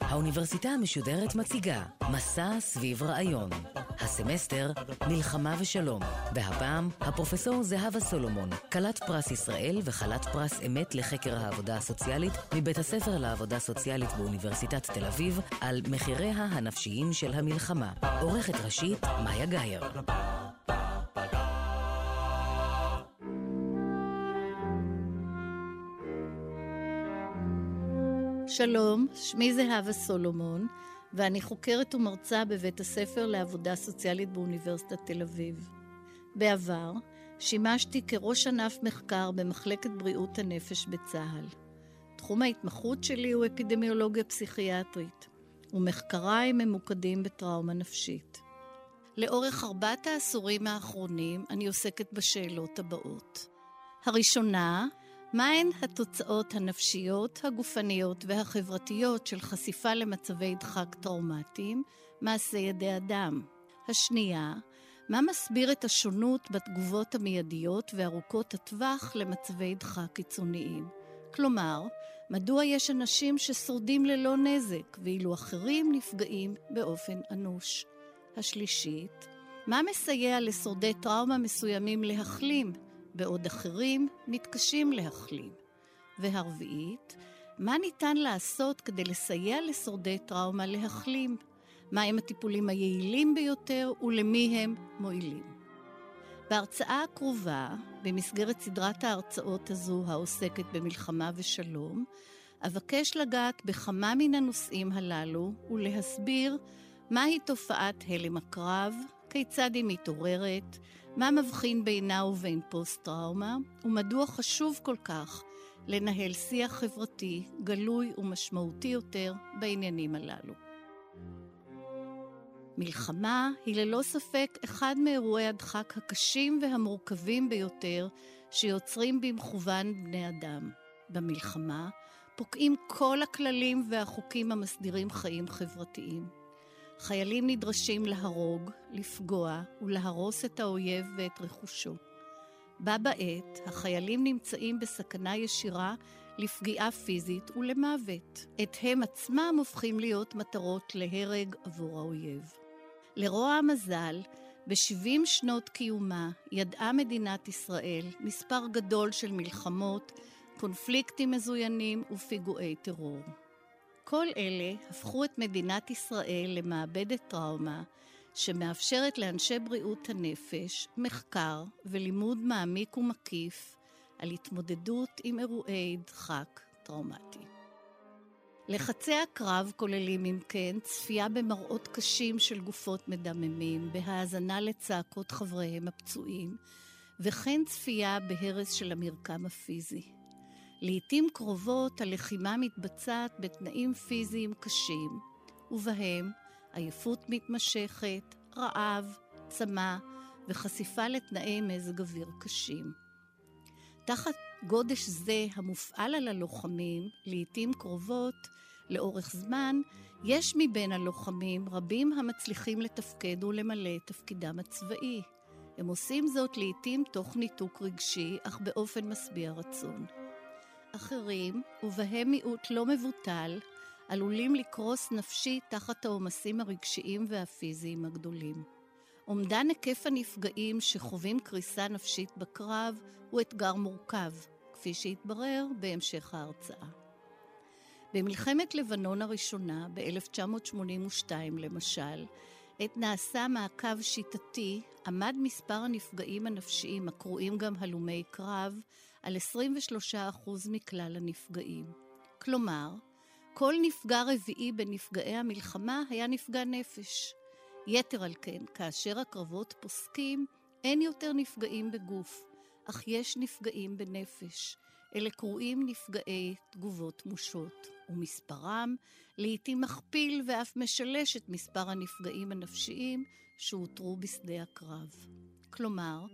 האוניברסיטה המשודרת מציגה מסע סביב רעיון. הסמסטר מלחמה ושלום, והפעם הפרופסור זהבה סולומון, כלת פרס ישראל וכלת פרס אמת לחקר העבודה הסוציאלית מבית הספר לעבודה סוציאלית באוניברסיטת תל אביב על מחיריה הנפשיים של המלחמה. עורכת ראשית, מאיה גאייר. שלום, שמי זהבה סולומון, ואני חוקרת ומרצה בבית הספר לעבודה סוציאלית באוניברסיטת תל אביב. בעבר שימשתי כראש ענף מחקר במחלקת בריאות הנפש בצה"ל. תחום ההתמחות שלי הוא אפידמיולוגיה פסיכיאטרית, ומחקריי ממוקדים בטראומה נפשית. לאורך ארבעת העשורים האחרונים אני עוסקת בשאלות הבאות. הראשונה, מהן התוצאות הנפשיות, הגופניות והחברתיות של חשיפה למצבי דחק טראומטיים, מעשה ידי אדם? השנייה, מה מסביר את השונות בתגובות המיידיות וארוכות הטווח למצבי דחק קיצוניים? כלומר, מדוע יש אנשים ששורדים ללא נזק, ואילו אחרים נפגעים באופן אנוש? השלישית, מה מסייע לשורדי טראומה מסוימים להחלים בעוד אחרים מתקשים להחלים. והרביעית, מה ניתן לעשות כדי לסייע לשורדי טראומה להחלים? מהם הטיפולים היעילים ביותר ולמי הם מועילים? בהרצאה הקרובה, במסגרת סדרת ההרצאות הזו העוסקת במלחמה ושלום, אבקש לגעת בכמה מן הנושאים הללו ולהסביר מהי תופעת הלם הקרב, כיצד היא מתעוררת, מה מבחין בינה ובין פוסט-טראומה, ומדוע חשוב כל כך לנהל שיח חברתי גלוי ומשמעותי יותר בעניינים הללו. מלחמה היא ללא ספק אחד מאירועי הדחק הקשים והמורכבים ביותר שיוצרים במכוון בני אדם. במלחמה פוקעים כל הכללים והחוקים המסדירים חיים חברתיים. חיילים נדרשים להרוג, לפגוע ולהרוס את האויב ואת רכושו. בה בעת, החיילים נמצאים בסכנה ישירה לפגיעה פיזית ולמוות. את הם עצמם הופכים להיות מטרות להרג עבור האויב. לרוע המזל, ב-70 שנות קיומה ידעה מדינת ישראל מספר גדול של מלחמות, קונפליקטים מזוינים ופיגועי טרור. כל אלה הפכו את מדינת ישראל למעבדת טראומה שמאפשרת לאנשי בריאות הנפש מחקר ולימוד מעמיק ומקיף על התמודדות עם אירועי דחק טראומטי. לחצי הקרב כוללים, אם כן, צפייה במראות קשים של גופות מדממים, בהאזנה לצעקות חבריהם הפצועים, וכן צפייה בהרס של המרקם הפיזי. לעתים קרובות הלחימה מתבצעת בתנאים פיזיים קשים, ובהם עייפות מתמשכת, רעב, צמא וחשיפה לתנאי מזג אוויר קשים. תחת גודש זה המופעל על הלוחמים, לעתים קרובות, לאורך זמן, יש מבין הלוחמים רבים המצליחים לתפקד ולמלא את תפקידם הצבאי. הם עושים זאת לעתים תוך ניתוק רגשי, אך באופן משביע רצון. אחרים, ובהם מיעוט לא מבוטל, עלולים לקרוס נפשית תחת העומסים הרגשיים והפיזיים הגדולים. אומדן היקף הנפגעים שחווים קריסה נפשית בקרב הוא אתגר מורכב, כפי שהתברר בהמשך ההרצאה. במלחמת לבנון הראשונה, ב-1982 למשל, עת נעשה מעקב שיטתי, עמד מספר הנפגעים הנפשיים, הקרויים גם הלומי קרב, על 23% מכלל הנפגעים. כלומר, כל נפגע רביעי בנפגעי המלחמה היה נפגע נפש. יתר על כן, כאשר הקרבות פוסקים, אין יותר נפגעים בגוף, אך יש נפגעים בנפש. אלה קרויים נפגעי תגובות מושות, ומספרם לעתים מכפיל ואף משלש את מספר הנפגעים הנפשיים שאותרו בשדה הקרב. כלומר,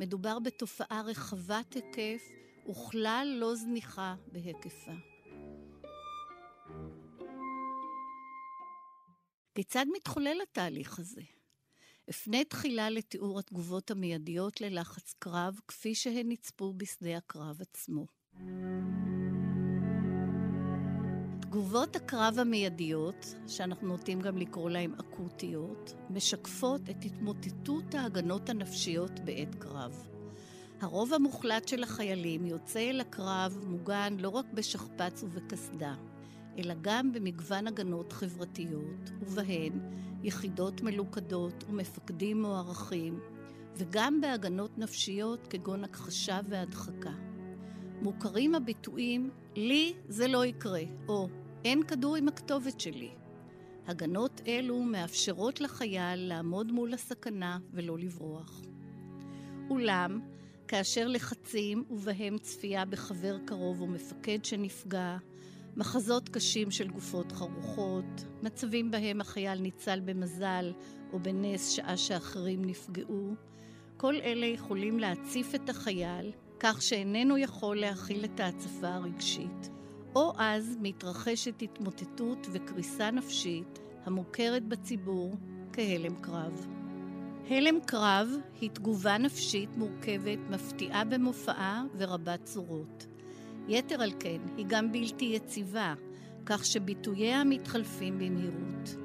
מדובר בתופעה רחבת היקף וכלל לא זניחה בהיקפה. כיצד מתחולל התהליך הזה? אפנה תחילה לתיאור התגובות המיידיות ללחץ קרב, כפי שהן נצפו בשדה הקרב עצמו. תגובות הקרב המיידיות, שאנחנו נוטים גם לקרוא להן אקוטיות, משקפות את התמוטטות ההגנות הנפשיות בעת קרב. הרוב המוחלט של החיילים יוצא אל הקרב מוגן לא רק בשכפ"ץ ובקסדה, אלא גם במגוון הגנות חברתיות, ובהן יחידות מלוכדות ומפקדים מוערכים, וגם בהגנות נפשיות כגון הכחשה והדחקה. מוכרים הביטויים "לי זה לא יקרה", או "אין כדור עם הכתובת שלי". הגנות אלו מאפשרות לחייל לעמוד מול הסכנה ולא לברוח. אולם, כאשר לחצים ובהם צפייה בחבר קרוב או מפקד שנפגע, מחזות קשים של גופות חרוכות, מצבים בהם החייל ניצל במזל או בנס שעה שאחרים נפגעו, כל אלה יכולים להציף את החייל כך שאיננו יכול להכיל את ההצפה הרגשית, או אז מתרחשת התמוטטות וקריסה נפשית המוכרת בציבור כהלם קרב. הלם קרב היא תגובה נפשית מורכבת, מפתיעה במופעה ורבת צורות. יתר על כן, היא גם בלתי יציבה, כך שביטוייה מתחלפים במהירות.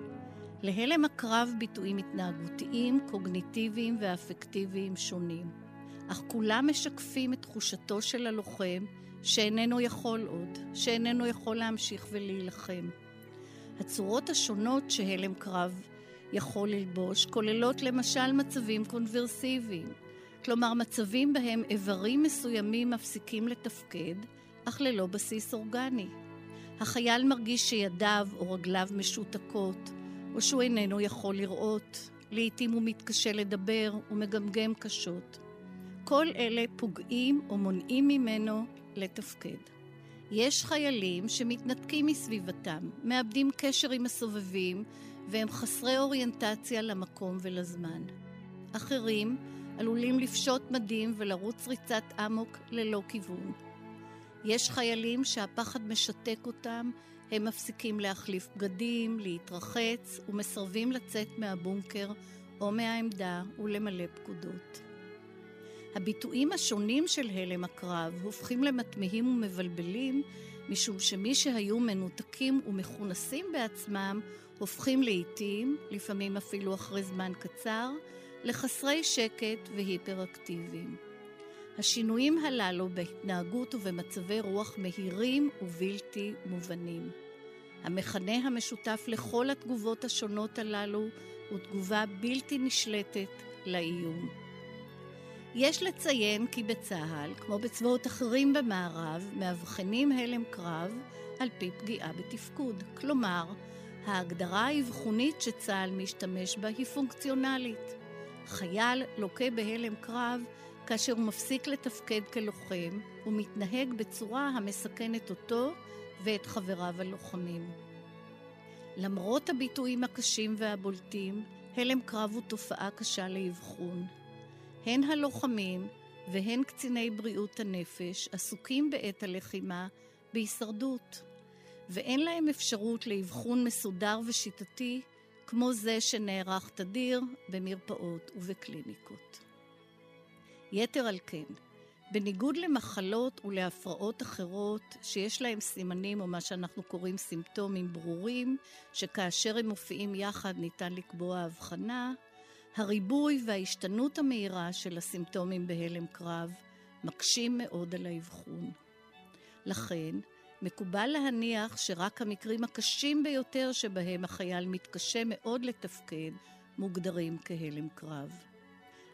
להלם הקרב ביטויים התנהגותיים, קוגניטיביים ואפקטיביים שונים, אך כולם משקפים את תחושתו של הלוחם שאיננו יכול עוד, שאיננו יכול להמשיך ולהילחם. הצורות השונות שהלם קרב יכול ללבוש כוללות למשל מצבים קונברסיביים, כלומר מצבים בהם איברים מסוימים מפסיקים לתפקד, אך ללא בסיס אורגני. החייל מרגיש שידיו או רגליו משותקות, או שהוא איננו יכול לראות. לעתים הוא מתקשה לדבר ומגמגם קשות. כל אלה פוגעים או מונעים ממנו לתפקד. יש חיילים שמתנתקים מסביבתם, מאבדים קשר עם הסובבים, והם חסרי אוריינטציה למקום ולזמן. אחרים עלולים לפשוט מדים ולרוץ ריצת אמוק ללא כיוון. יש חיילים שהפחד משתק אותם, הם מפסיקים להחליף בגדים, להתרחץ, ומסרבים לצאת מהבונקר או מהעמדה ולמלא פקודות. הביטויים השונים של הלם הקרב הופכים למתמיהים ומבלבלים, משום שמי שהיו מנותקים ומכונסים בעצמם, הופכים לעיתים, לפעמים אפילו אחרי זמן קצר, לחסרי שקט והיפראקטיביים. השינויים הללו בהתנהגות ובמצבי רוח מהירים ובלתי מובנים. המכנה המשותף לכל התגובות השונות הללו הוא תגובה בלתי נשלטת לאיום. יש לציין כי בצה"ל, כמו בצבאות אחרים במערב, מאבחנים הלם קרב על פי פגיעה בתפקוד. כלומר, ההגדרה האבחונית שצה"ל משתמש בה היא פונקציונלית. חייל לוקה בהלם קרב כאשר הוא מפסיק לתפקד כלוחם ומתנהג בצורה המסכנת אותו ואת חבריו הלוחמים. למרות הביטויים הקשים והבולטים, הלם קרב הוא תופעה קשה לאבחון. הן הלוחמים והן קציני בריאות הנפש עסוקים בעת הלחימה בהישרדות, ואין להם אפשרות לאבחון מסודר ושיטתי כמו זה שנערך תדיר במרפאות ובקליניקות. יתר על כן, בניגוד למחלות ולהפרעות אחרות שיש להם סימנים או מה שאנחנו קוראים סימפטומים ברורים, שכאשר הם מופיעים יחד ניתן לקבוע הבחנה, הריבוי וההשתנות המהירה של הסימפטומים בהלם קרב מקשים מאוד על האבחון. לכן, מקובל להניח שרק המקרים הקשים ביותר שבהם החייל מתקשה מאוד לתפקד מוגדרים כהלם קרב.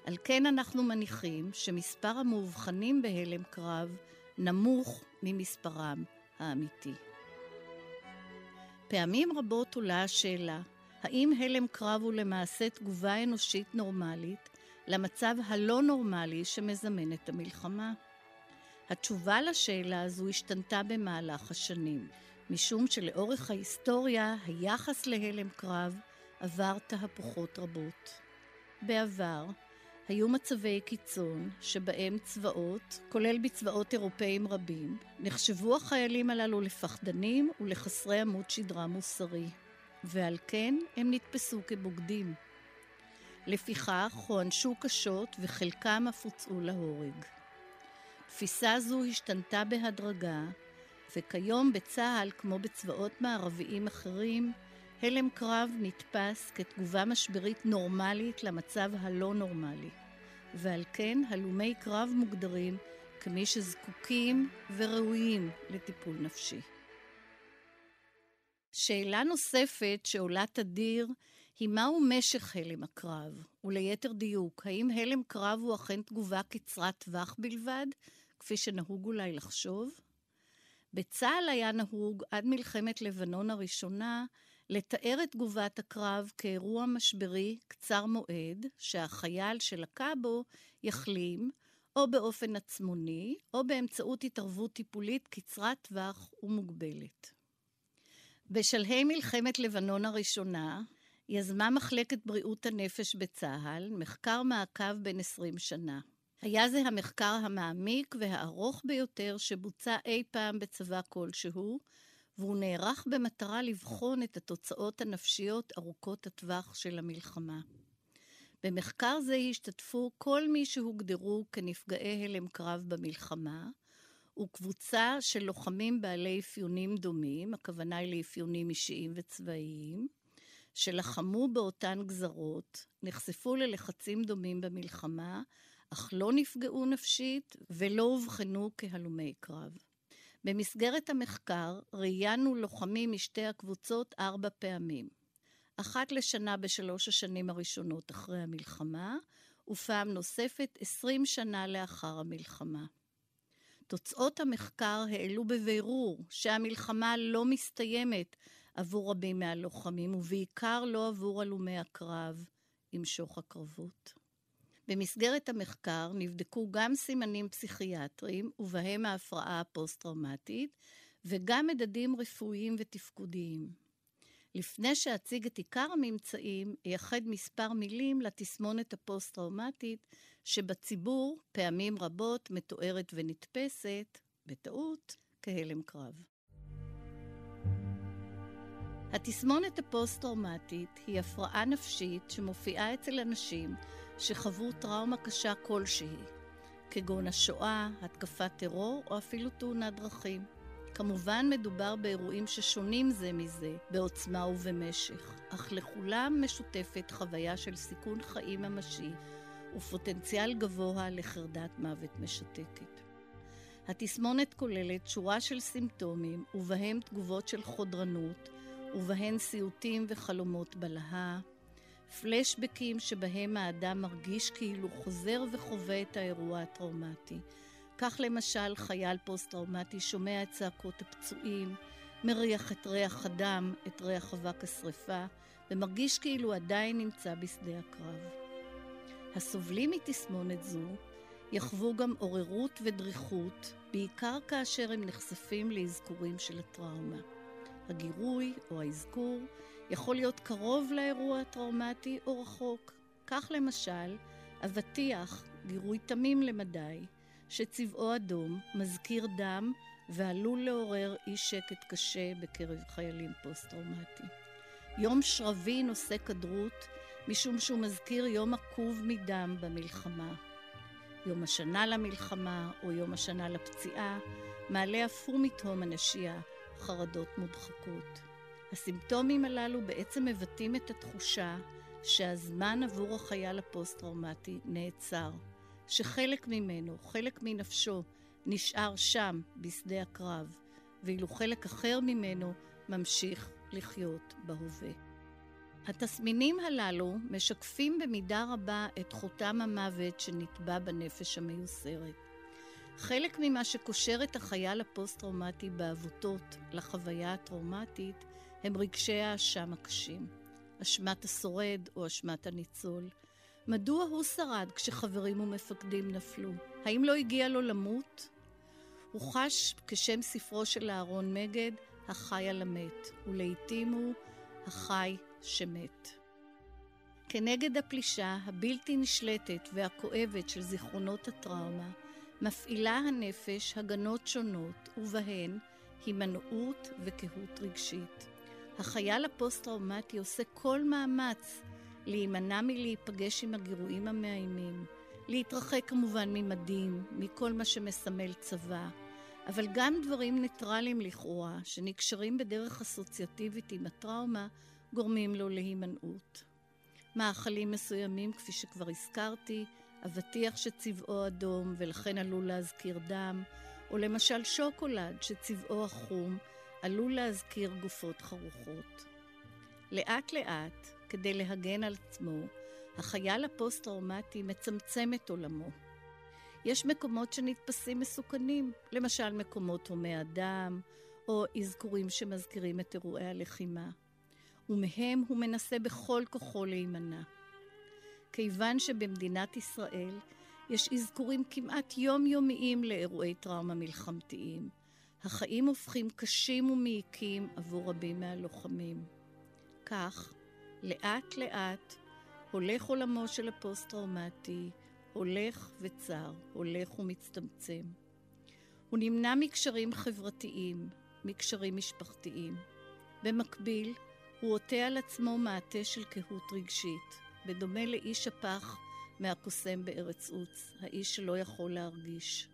על כן אנחנו מניחים שמספר המאובחנים בהלם קרב נמוך ממספרם האמיתי. פעמים רבות עולה השאלה האם הלם קרב הוא למעשה תגובה אנושית נורמלית למצב הלא נורמלי שמזמן את המלחמה? התשובה לשאלה הזו השתנתה במהלך השנים, משום שלאורך ההיסטוריה היחס להלם קרב עבר תהפוכות רבות. בעבר היו מצבי קיצון שבהם צבאות, כולל בצבאות אירופאים רבים, נחשבו החיילים הללו לפחדנים ולחסרי עמוד שדרה מוסרי. ועל כן הם נתפסו כבוגדים. לפיכך הוענשו קשות וחלקם אף הוצאו להורג. תפיסה זו השתנתה בהדרגה, וכיום בצה"ל, כמו בצבאות מערביים אחרים, הלם קרב נתפס כתגובה משברית נורמלית למצב הלא נורמלי, ועל כן הלומי קרב מוגדרים כמי שזקוקים וראויים לטיפול נפשי. שאלה נוספת שעולה תדיר היא מהו משך הלם הקרב, וליתר דיוק, האם הלם קרב הוא אכן תגובה קצרת טווח בלבד, כפי שנהוג אולי לחשוב? בצה"ל היה נהוג עד מלחמת לבנון הראשונה לתאר את תגובת הקרב כאירוע משברי קצר מועד, שהחייל שלקה בו יחלים, או באופן עצמוני, או באמצעות התערבות טיפולית קצרת טווח ומוגבלת. בשלהי מלחמת לבנון הראשונה, יזמה מחלקת בריאות הנפש בצה"ל מחקר מעקב בן 20 שנה. היה זה המחקר המעמיק והארוך ביותר שבוצע אי פעם בצבא כלשהו, והוא נערך במטרה לבחון את התוצאות הנפשיות ארוכות הטווח של המלחמה. במחקר זה השתתפו כל מי שהוגדרו כנפגעי הלם קרב במלחמה, וקבוצה של לוחמים בעלי אפיונים דומים, הכוונה היא לאפיונים אישיים וצבאיים, שלחמו באותן גזרות, נחשפו ללחצים דומים במלחמה, אך לא נפגעו נפשית ולא אובחנו כהלומי קרב. במסגרת המחקר ראיינו לוחמים משתי הקבוצות ארבע פעמים. אחת לשנה בשלוש השנים הראשונות אחרי המלחמה, ופעם נוספת עשרים שנה לאחר המלחמה. תוצאות המחקר העלו בבירור שהמלחמה לא מסתיימת עבור רבים מהלוחמים, ובעיקר לא עבור הלומי הקרב עם שוך הקרבות. במסגרת המחקר נבדקו גם סימנים פסיכיאטריים, ובהם ההפרעה הפוסט-טראומטית, וגם מדדים רפואיים ותפקודיים. לפני שאציג את עיקר הממצאים, אייחד מספר מילים לתסמונת הפוסט-טראומטית, שבציבור פעמים רבות מתוארת ונתפסת, בטעות, כהלם קרב. התסמונת הפוסט-טראומטית היא הפרעה נפשית שמופיעה אצל אנשים שחוו טראומה קשה כלשהי, כגון השואה, התקפת טרור או אפילו תאונת דרכים. כמובן מדובר באירועים ששונים זה מזה, בעוצמה ובמשך, אך לכולם משותפת חוויה של סיכון חיים ממשי ופוטנציאל גבוה לחרדת מוות משתקת. התסמונת כוללת שורה של סימפטומים, ובהם תגובות של חודרנות, ובהן סיוטים וחלומות בלהה, פלשבקים שבהם האדם מרגיש כאילו חוזר וחווה את האירוע הטראומטי. כך למשל חייל פוסט-טראומטי שומע את צעקות הפצועים, מריח את ריח הדם, את ריח אבק השרפה, ומרגיש כאילו עדיין נמצא בשדה הקרב. הסובלים מתסמונת זו יחוו גם עוררות ודריכות, בעיקר כאשר הם נחשפים לאזכורים של הטראומה. הגירוי או האזכור יכול להיות קרוב לאירוע הטראומטי או רחוק. כך למשל, אבטיח, גירוי תמים למדי, שצבעו אדום, מזכיר דם ועלול לעורר אי שקט קשה בקרב חיילים פוסט-טראומטיים. יום שרבי נושא כדרות, משום שהוא מזכיר יום עקוב מדם במלחמה. יום השנה למלחמה או יום השנה לפציעה מעלה אף הוא מתהום הנשייה חרדות מודחקות. הסימפטומים הללו בעצם מבטאים את התחושה שהזמן עבור החייל הפוסט-טראומטי נעצר, שחלק ממנו, חלק מנפשו, נשאר שם, בשדה הקרב, ואילו חלק אחר ממנו ממשיך לחיות בהווה. התסמינים הללו משקפים במידה רבה את חותם המוות שנטבע בנפש המיוסרת. חלק ממה שקושר את החייל הפוסט-טראומטי בעבותות לחוויה הטראומטית הם רגשי האשם הקשים. אשמת השורד או אשמת הניצול. מדוע הוא שרד כשחברים ומפקדים נפלו? האם לא הגיע לו למות? הוא חש, כשם ספרו של אהרון מגד, החי על המת, ולעיתים הוא החי שמת. כנגד הפלישה הבלתי נשלטת והכואבת של זיכרונות הטראומה, מפעילה הנפש הגנות שונות, ובהן הימנעות וקהות רגשית. החייל הפוסט-טראומטי עושה כל מאמץ להימנע מלהיפגש עם הגירויים המאיימים, להתרחק כמובן ממדים, מכל מה שמסמל צבא, אבל גם דברים ניטרליים לכאורה, שנקשרים בדרך אסוציאטיבית עם הטראומה, גורמים לו להימנעות. מאכלים מסוימים, כפי שכבר הזכרתי, אבטיח שצבעו אדום ולכן עלול להזכיר דם, או למשל שוקולד שצבעו החום עלול להזכיר גופות חרוכות. לאט לאט, כדי להגן על עצמו, החייל הפוסט-טראומטי מצמצם את עולמו. יש מקומות שנתפסים מסוכנים, למשל מקומות הומי אדם, או אזכורים שמזכירים את אירועי הלחימה. ומהם הוא מנסה בכל כוחו להימנע. כיוון שבמדינת ישראל יש אזכורים כמעט יומיומיים לאירועי טראומה מלחמתיים, החיים הופכים קשים ומעיקים עבור רבים מהלוחמים. כך, לאט לאט, הולך עולמו של הפוסט-טראומטי, הולך וצר, הולך ומצטמצם. הוא נמנע מקשרים חברתיים, מקשרים משפחתיים. במקביל, הוא עוטה על עצמו מעטה של קהות רגשית, בדומה לאיש הפח מהקוסם בארץ עוץ, האיש שלא יכול להרגיש.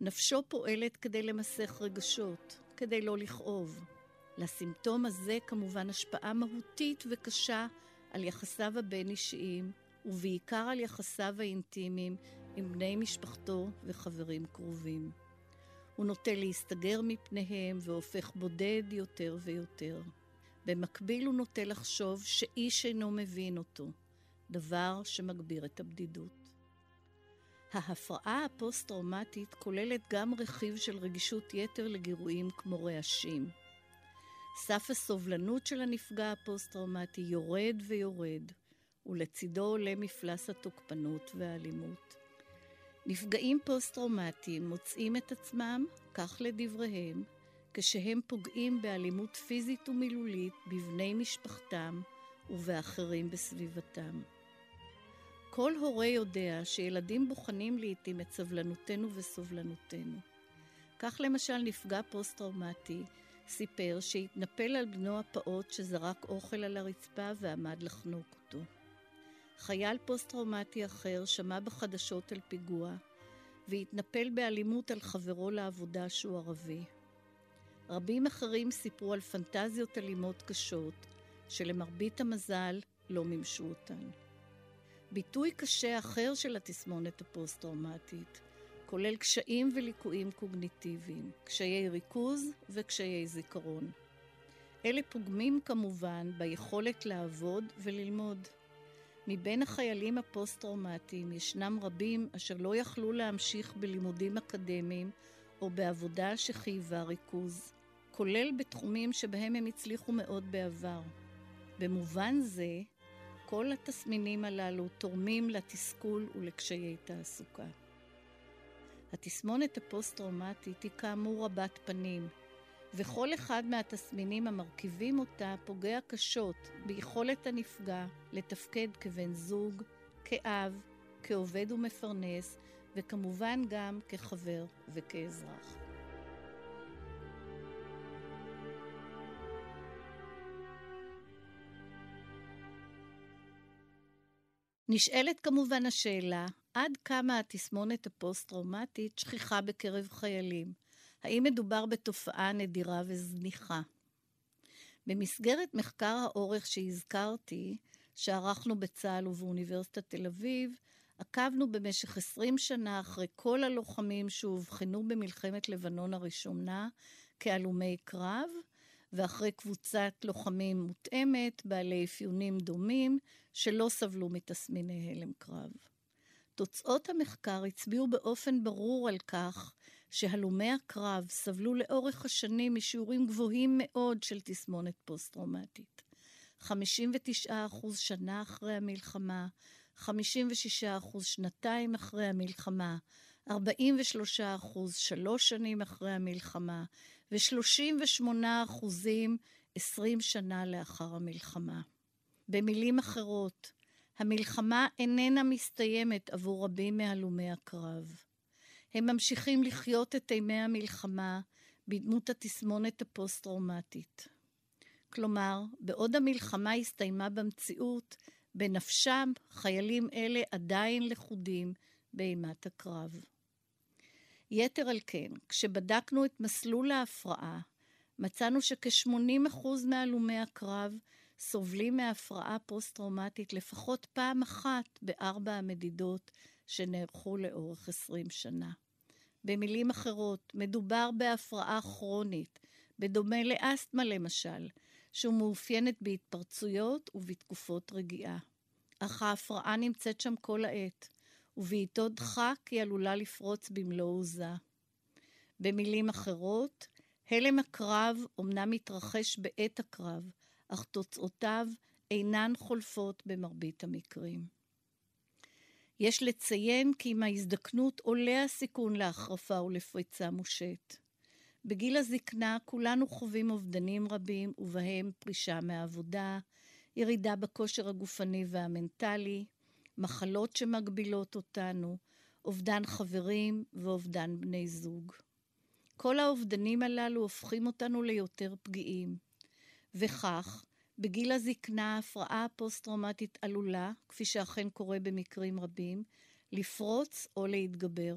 נפשו פועלת כדי למסך רגשות, כדי לא לכאוב. לסימפטום הזה כמובן השפעה מהותית וקשה על יחסיו הבין-אישיים, ובעיקר על יחסיו האינטימיים עם בני משפחתו וחברים קרובים. הוא נוטה להסתגר מפניהם והופך בודד יותר ויותר. במקביל הוא נוטה לחשוב שאיש אינו מבין אותו, דבר שמגביר את הבדידות. ההפרעה הפוסט-טראומטית כוללת גם רכיב של רגישות יתר לגירויים כמו רעשים. סף הסובלנות של הנפגע הפוסט-טראומטי יורד ויורד, ולצידו עולה מפלס התוקפנות והאלימות. נפגעים פוסט-טראומטיים מוצאים את עצמם, כך לדבריהם, כשהם פוגעים באלימות פיזית ומילולית בבני משפחתם ובאחרים בסביבתם. כל הורה יודע שילדים בוחנים לעתים את סבלנותנו וסובלנותנו. כך למשל נפגע פוסט-טראומטי סיפר שהתנפל על בנו הפעוט שזרק אוכל על הרצפה ועמד לחנוק אותו. חייל פוסט-טראומטי אחר שמע בחדשות על פיגוע והתנפל באלימות על חברו לעבודה שהוא ערבי. רבים אחרים סיפרו על פנטזיות אלימות קשות, שלמרבית המזל לא מימשו אותן. ביטוי קשה אחר של התסמונת הפוסט-טראומטית כולל קשיים וליקויים קוגניטיביים, קשיי ריכוז וקשיי זיכרון. אלה פוגמים כמובן ביכולת לעבוד וללמוד. מבין החיילים הפוסט-טראומטיים ישנם רבים אשר לא יכלו להמשיך בלימודים אקדמיים או בעבודה שחייבה ריכוז, כולל בתחומים שבהם הם הצליחו מאוד בעבר. במובן זה, כל התסמינים הללו תורמים לתסכול ולקשיי תעסוקה. התסמונת הפוסט-טראומטית היא כאמור רבת פנים, וכל אחד מהתסמינים המרכיבים אותה פוגע קשות ביכולת הנפגע לתפקד כבן זוג, כאב, כעובד ומפרנס, וכמובן גם כחבר וכאזרח. נשאלת כמובן השאלה, עד כמה התסמונת הפוסט-טראומטית שכיחה בקרב חיילים? האם מדובר בתופעה נדירה וזניחה? במסגרת מחקר האורך שהזכרתי, שערכנו בצה"ל ובאוניברסיטת תל אביב, עקבנו במשך 20 שנה אחרי כל הלוחמים שאובחנו במלחמת לבנון הראשונה כהלומי קרב, ואחרי קבוצת לוחמים מותאמת, בעלי אפיונים דומים, שלא סבלו מתסמיני הלם קרב. תוצאות המחקר הצביעו באופן ברור על כך שהלומי הקרב סבלו לאורך השנים משיעורים גבוהים מאוד של תסמונת פוסט-טראומטית. 59% שנה אחרי המלחמה, 56% שנתיים אחרי המלחמה, 43% שלוש שנים אחרי המלחמה, ו-38% 20 שנה לאחר המלחמה. במילים אחרות, המלחמה איננה מסתיימת עבור רבים מהלומי הקרב. הם ממשיכים לחיות את ימי המלחמה בדמות התסמונת הפוסט-טראומטית. כלומר, בעוד המלחמה הסתיימה במציאות, בנפשם, חיילים אלה עדיין לכודים באימת הקרב. יתר על כן, כשבדקנו את מסלול ההפרעה, מצאנו שכ-80% מהלומי הקרב סובלים מהפרעה פוסט-טראומטית לפחות פעם אחת בארבע המדידות שנערכו לאורך 20 שנה. במילים אחרות, מדובר בהפרעה כרונית, בדומה לאסתמה למשל, שמאופיינת בהתפרצויות ובתקופות רגיעה. אך ההפרעה נמצאת שם כל העת, ובעיתות דחק היא עלולה לפרוץ במלוא עוזה. במילים אחרות, הלם הקרב אומנם מתרחש בעת הקרב, אך תוצאותיו אינן חולפות במרבית המקרים. יש לציין כי עם ההזדקנות עולה הסיכון להחרפה ולפריצה מושט. בגיל הזקנה כולנו חווים אובדנים רבים, ובהם פרישה מהעבודה, ירידה בכושר הגופני והמנטלי, מחלות שמגבילות אותנו, אובדן חברים ואובדן בני זוג. כל האובדנים הללו הופכים אותנו ליותר פגיעים. וכך, בגיל הזקנה ההפרעה הפוסט-טראומטית עלולה, כפי שאכן קורה במקרים רבים, לפרוץ או להתגבר.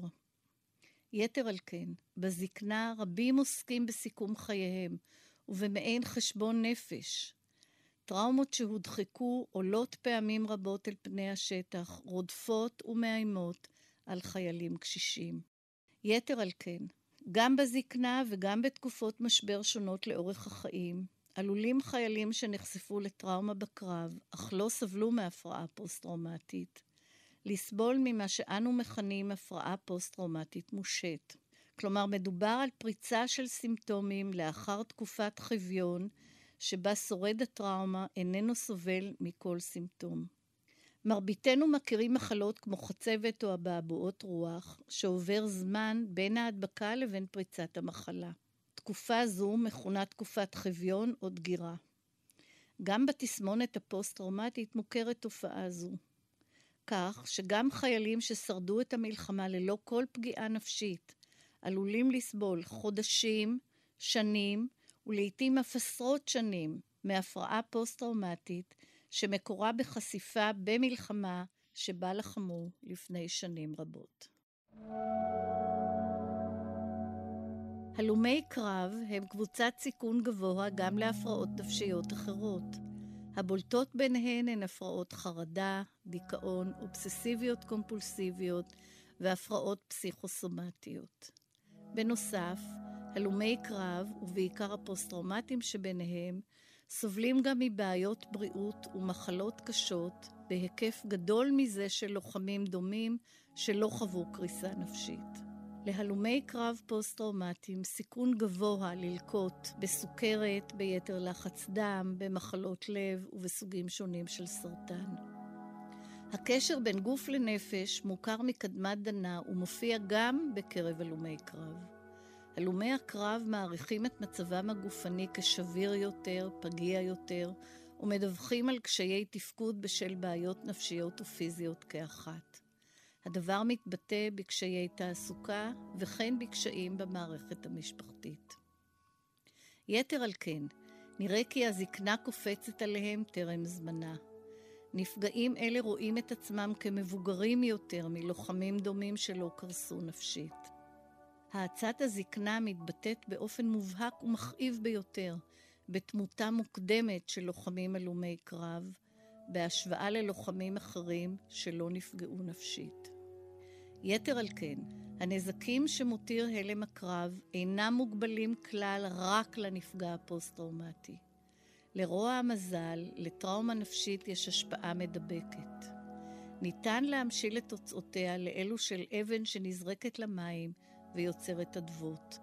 יתר על כן, בזקנה רבים עוסקים בסיכום חייהם ובמעין חשבון נפש. טראומות שהודחקו עולות פעמים רבות אל פני השטח, רודפות ומאיימות על חיילים קשישים. יתר על כן, גם בזקנה וגם בתקופות משבר שונות לאורך החיים, עלולים חיילים שנחשפו לטראומה בקרב, אך לא סבלו מהפרעה פוסט-טראומטית, לסבול ממה שאנו מכנים הפרעה פוסט-טראומטית מושט. כלומר, מדובר על פריצה של סימפטומים לאחר תקופת חביון, שבה שורד הטראומה איננו סובל מכל סימפטום. מרביתנו מכירים מחלות כמו חצבת או אבעבועות רוח, שעובר זמן בין ההדבקה לבין פריצת המחלה. תקופה זו מכונה תקופת חביון או דגירה. גם בתסמונת הפוסט-טראומטית מוכרת תופעה זו. כך שגם חיילים ששרדו את המלחמה ללא כל פגיעה נפשית עלולים לסבול חודשים, שנים ולעיתים אף עשרות שנים מהפרעה פוסט-טראומטית שמקורה בחשיפה במלחמה שבה לחמו לפני שנים רבות. הלומי קרב הם קבוצת סיכון גבוה גם להפרעות נפשיות אחרות. הבולטות ביניהן הן הפרעות חרדה, דיכאון, אובססיביות קומפולסיביות והפרעות פסיכוסומטיות. בנוסף, הלומי קרב, ובעיקר הפוסט-טראומטיים שביניהם, סובלים גם מבעיות בריאות ומחלות קשות בהיקף גדול מזה של לוחמים דומים שלא חוו קריסה נפשית. להלומי קרב פוסט-טראומטיים סיכון גבוה ללקות בסוכרת, ביתר לחץ דם, במחלות לב ובסוגים שונים של סרטן. הקשר בין גוף לנפש מוכר מקדמת דנה ומופיע גם בקרב הלומי קרב. הלומי הקרב מעריכים את מצבם הגופני כשביר יותר, פגיע יותר, ומדווחים על קשיי תפקוד בשל בעיות נפשיות ופיזיות כאחת. הדבר מתבטא בקשיי תעסוקה וכן בקשיים במערכת המשפחתית. יתר על כן, נראה כי הזקנה קופצת עליהם טרם זמנה. נפגעים אלה רואים את עצמם כמבוגרים יותר מלוחמים דומים שלא קרסו נפשית. האצת הזקנה מתבטאת באופן מובהק ומכאיב ביותר בתמותה מוקדמת של לוחמים הלומי קרב, בהשוואה ללוחמים אחרים שלא נפגעו נפשית. יתר על כן, הנזקים שמותיר הלם הקרב אינם מוגבלים כלל רק לנפגע הפוסט-טראומטי. לרוע המזל, לטראומה נפשית יש השפעה מדבקת. ניתן להמשיל את תוצאותיה לאלו של אבן שנזרקת למים ויוצרת אדוות.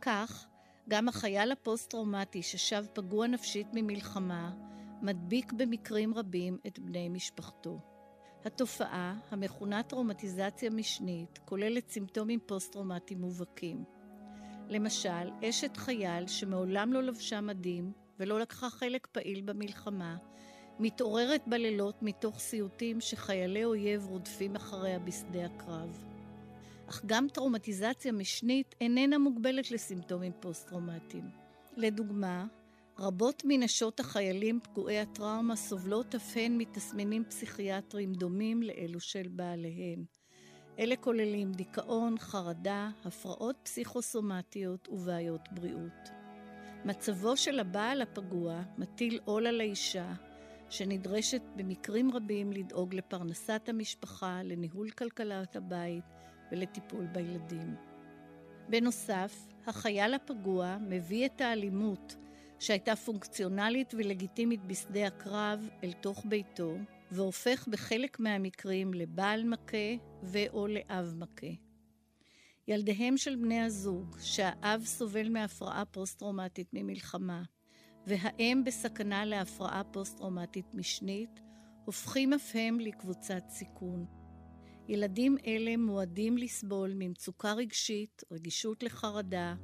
כך, גם החייל הפוסט-טראומטי ששב פגוע נפשית ממלחמה, מדביק במקרים רבים את בני משפחתו. התופעה, המכונה טראומטיזציה משנית, כוללת סימפטומים פוסט-טראומטיים מובהקים. למשל, אשת חייל שמעולם לא לבשה מדים ולא לקחה חלק פעיל במלחמה, מתעוררת בלילות מתוך סיוטים שחיילי אויב רודפים אחריה בשדה הקרב. אך גם טראומטיזציה משנית איננה מוגבלת לסימפטומים פוסט-טראומטיים. לדוגמה, רבות מנשות החיילים פגועי הטראומה סובלות אף הן מתסמינים פסיכיאטריים דומים לאלו של בעליהן. אלה כוללים דיכאון, חרדה, הפרעות פסיכוסומטיות ובעיות בריאות. מצבו של הבעל הפגוע מטיל עול על האישה, שנדרשת במקרים רבים לדאוג לפרנסת המשפחה, לניהול כלכלת הבית ולטיפול בילדים. בנוסף, החייל הפגוע מביא את האלימות שהייתה פונקציונלית ולגיטימית בשדה הקרב אל תוך ביתו, והופך בחלק מהמקרים לבעל מכה ו/או לאב מכה. ילדיהם של בני הזוג, שהאב סובל מהפרעה פוסט-טראומטית ממלחמה, והאם בסכנה להפרעה פוסט-טראומטית משנית, הופכים אף הם לקבוצת סיכון. ילדים אלה מועדים לסבול ממצוקה רגשית, רגישות לחרדה,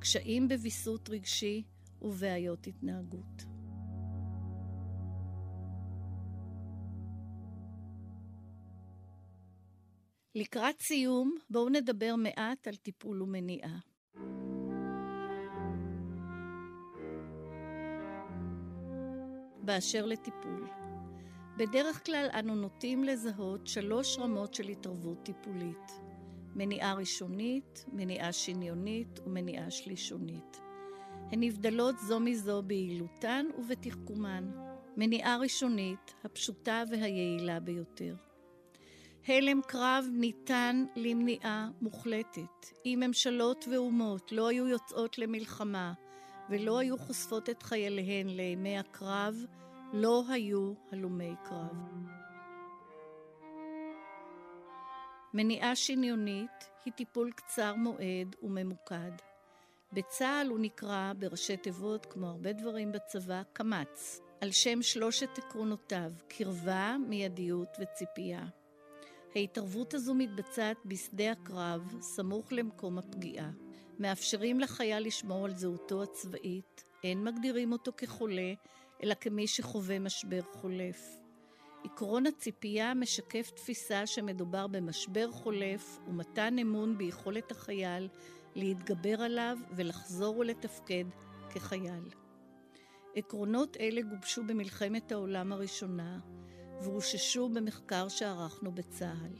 קשיים בוויסות רגשי ובעיות התנהגות. לקראת סיום, בואו נדבר מעט על טיפול ומניעה. באשר לטיפול. בדרך כלל אנו נוטים לזהות שלוש רמות של התערבות טיפולית: מניעה ראשונית, מניעה שניונית ומניעה שלישונית. הן נבדלות זו מזו ביעילותן ובתחכומן. מניעה ראשונית, הפשוטה והיעילה ביותר. הלם קרב ניתן למניעה מוחלטת. אם ממשלות ואומות לא היו יוצאות למלחמה ולא היו חושפות את חייליהן לימי הקרב, לא היו הלומי קרב. מניעה שניונית היא טיפול קצר מועד וממוקד. בצה"ל הוא נקרא בראשי תיבות, כמו הרבה דברים בצבא, קמ"ץ, על שם שלושת עקרונותיו, קרבה, מיידיות וציפייה. ההתערבות הזו מתבצעת בשדה הקרב, סמוך למקום הפגיעה. מאפשרים לחייל לשמור על זהותו הצבאית, אין מגדירים אותו כחולה, אלא כמי שחווה משבר חולף. עקרון הציפייה משקף תפיסה שמדובר במשבר חולף ומתן אמון ביכולת החייל להתגבר עליו ולחזור ולתפקד כחייל. עקרונות אלה גובשו במלחמת העולם הראשונה ורוששו במחקר שערכנו בצה"ל.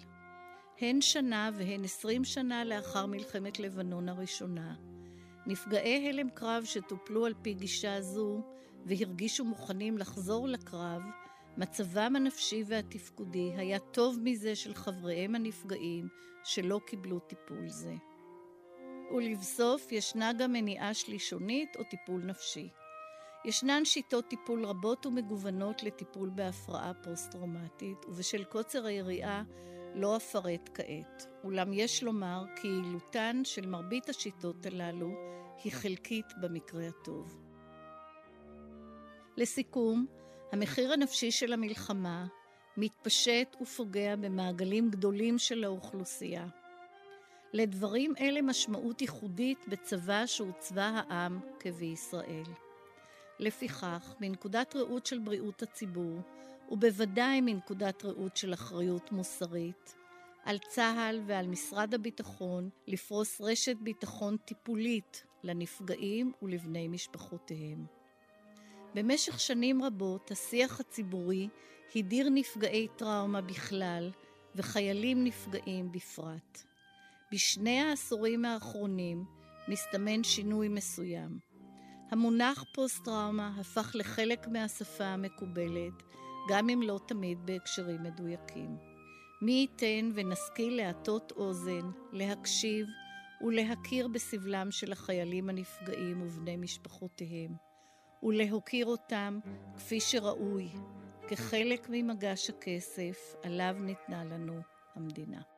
הן שנה והן עשרים שנה לאחר מלחמת לבנון הראשונה, נפגעי הלם קרב שטופלו על פי גישה זו והרגישו מוכנים לחזור לקרב, מצבם הנפשי והתפקודי היה טוב מזה של חבריהם הנפגעים שלא קיבלו טיפול זה. ולבסוף, ישנה גם מניעה שלישונית או טיפול נפשי. ישנן שיטות טיפול רבות ומגוונות לטיפול בהפרעה פוסט-טראומטית, ובשל קוצר היריעה לא אפרט כעת. אולם יש לומר כי יעילותן של מרבית השיטות הללו היא חלקית במקרה הטוב. לסיכום, המחיר הנפשי של המלחמה מתפשט ופוגע במעגלים גדולים של האוכלוסייה. לדברים אלה משמעות ייחודית בצבא שהוא צבא העם כבישראל. לפיכך, מנקודת ראות של בריאות הציבור, ובוודאי מנקודת ראות של אחריות מוסרית, על צה"ל ועל משרד הביטחון לפרוס רשת ביטחון טיפולית לנפגעים ולבני משפחותיהם. במשך שנים רבות השיח הציבורי הדיר נפגעי טראומה בכלל וחיילים נפגעים בפרט. בשני העשורים האחרונים מסתמן שינוי מסוים. המונח פוסט-טראומה הפך לחלק מהשפה המקובלת, גם אם לא תמיד בהקשרים מדויקים. מי ייתן ונשכיל להטות אוזן, להקשיב ולהכיר בסבלם של החיילים הנפגעים ובני משפחותיהם, ולהוקיר אותם כפי שראוי, כחלק ממגש הכסף עליו ניתנה לנו המדינה.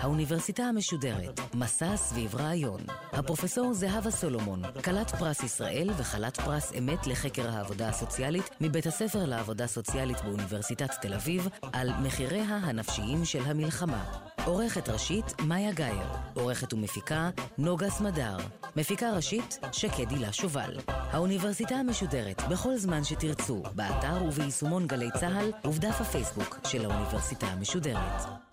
האוניברסיטה המשודרת, מסע סביב רעיון. הפרופסור זהבה סולומון, כלת פרס ישראל וכלת פרס אמת לחקר העבודה הסוציאלית מבית הספר לעבודה סוציאלית באוניברסיטת תל אביב, על מחיריה הנפשיים של המלחמה. עורכת ראשית, מאיה גאייר. עורכת ומפיקה, נוגה סמדר. מפיקה ראשית, שקד הילה שובל. האוניברסיטה המשודרת, בכל זמן שתרצו, באתר וביישומון גלי צה"ל ובדף הפייסבוק של האוניברסיטה המשודרת.